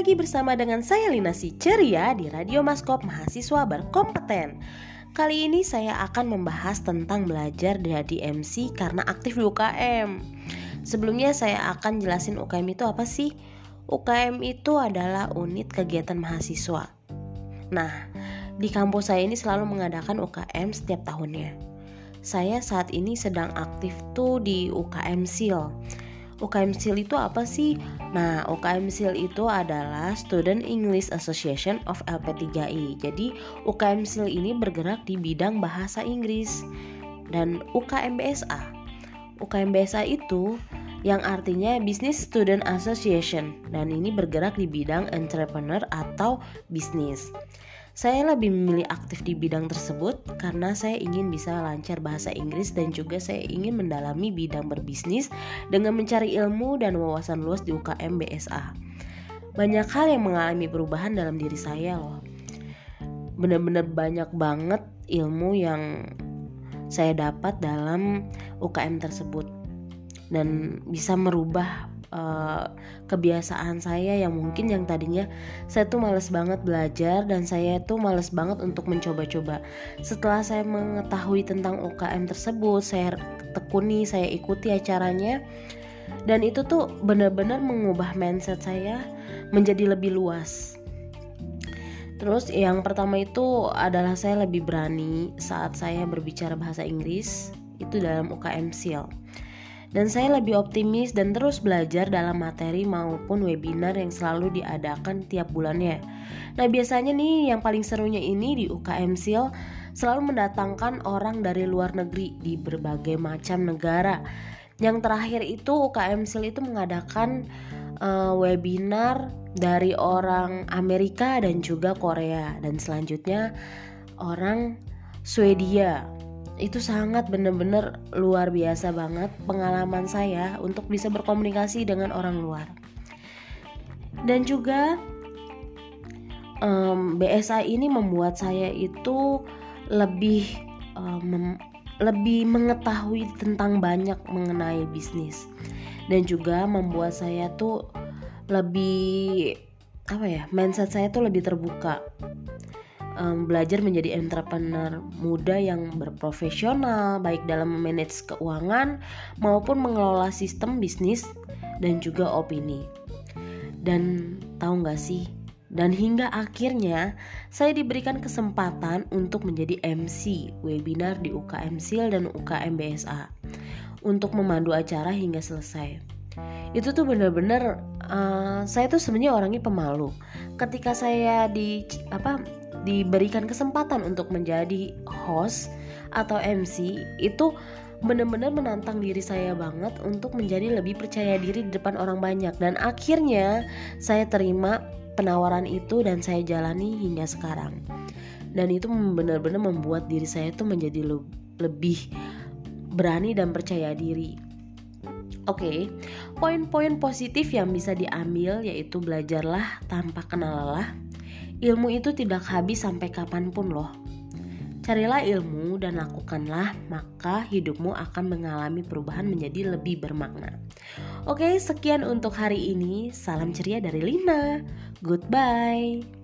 lagi bersama dengan saya Lina Si Ceria di Radio Maskop Mahasiswa Berkompeten. Kali ini saya akan membahas tentang belajar jadi MC karena aktif di UKM. Sebelumnya saya akan jelasin UKM itu apa sih? UKM itu adalah unit kegiatan mahasiswa. Nah, di kampus saya ini selalu mengadakan UKM setiap tahunnya. Saya saat ini sedang aktif tuh di UKM SIL UKM SIL itu apa sih? Nah, UKM SIL itu adalah Student English Association of LP3I. Jadi, UKM SIL ini bergerak di bidang bahasa Inggris. Dan UKM BSA. UKM BSA itu yang artinya Business Student Association dan ini bergerak di bidang entrepreneur atau bisnis. Saya lebih memilih aktif di bidang tersebut karena saya ingin bisa lancar bahasa Inggris dan juga saya ingin mendalami bidang berbisnis dengan mencari ilmu dan wawasan luas di UKM BSA. Banyak hal yang mengalami perubahan dalam diri saya loh. Bener-bener banyak banget ilmu yang saya dapat dalam UKM tersebut dan bisa merubah uh, kebiasaan saya yang mungkin yang tadinya saya tuh males banget belajar dan saya tuh males banget untuk mencoba-coba. Setelah saya mengetahui tentang UKM tersebut, saya tekuni, saya ikuti acaranya dan itu tuh benar-benar mengubah mindset saya menjadi lebih luas. Terus yang pertama itu adalah saya lebih berani saat saya berbicara bahasa Inggris itu dalam UKM SIL dan saya lebih optimis dan terus belajar dalam materi maupun webinar yang selalu diadakan tiap bulannya. Nah, biasanya nih yang paling serunya ini di UKM SIL selalu mendatangkan orang dari luar negeri di berbagai macam negara. Yang terakhir itu UKM SIL itu mengadakan uh, webinar dari orang Amerika dan juga Korea dan selanjutnya orang Swedia itu sangat bener-bener luar biasa banget pengalaman saya untuk bisa berkomunikasi dengan orang luar. Dan juga um, BSA ini membuat saya itu lebih um, lebih mengetahui tentang banyak mengenai bisnis. Dan juga membuat saya tuh lebih apa ya mindset saya tuh lebih terbuka um, belajar menjadi entrepreneur muda yang berprofesional baik dalam memanage keuangan maupun mengelola sistem bisnis dan juga opini. Dan tahu nggak sih? Dan hingga akhirnya saya diberikan kesempatan untuk menjadi MC webinar di UKM SIL dan UKM BSA untuk memandu acara hingga selesai. Itu tuh bener-bener uh, saya tuh sebenarnya orangnya pemalu. Ketika saya di apa diberikan kesempatan untuk menjadi host atau MC itu benar-benar menantang diri saya banget untuk menjadi lebih percaya diri di depan orang banyak. Dan akhirnya saya terima penawaran itu dan saya jalani hingga sekarang. Dan itu benar-benar membuat diri saya itu menjadi le lebih berani dan percaya diri. Oke, okay, poin-poin positif yang bisa diambil yaitu belajarlah tanpa kenal lelah, Ilmu itu tidak habis sampai kapan pun loh. Carilah ilmu dan lakukanlah, maka hidupmu akan mengalami perubahan menjadi lebih bermakna. Oke, sekian untuk hari ini. Salam ceria dari Lina. Goodbye.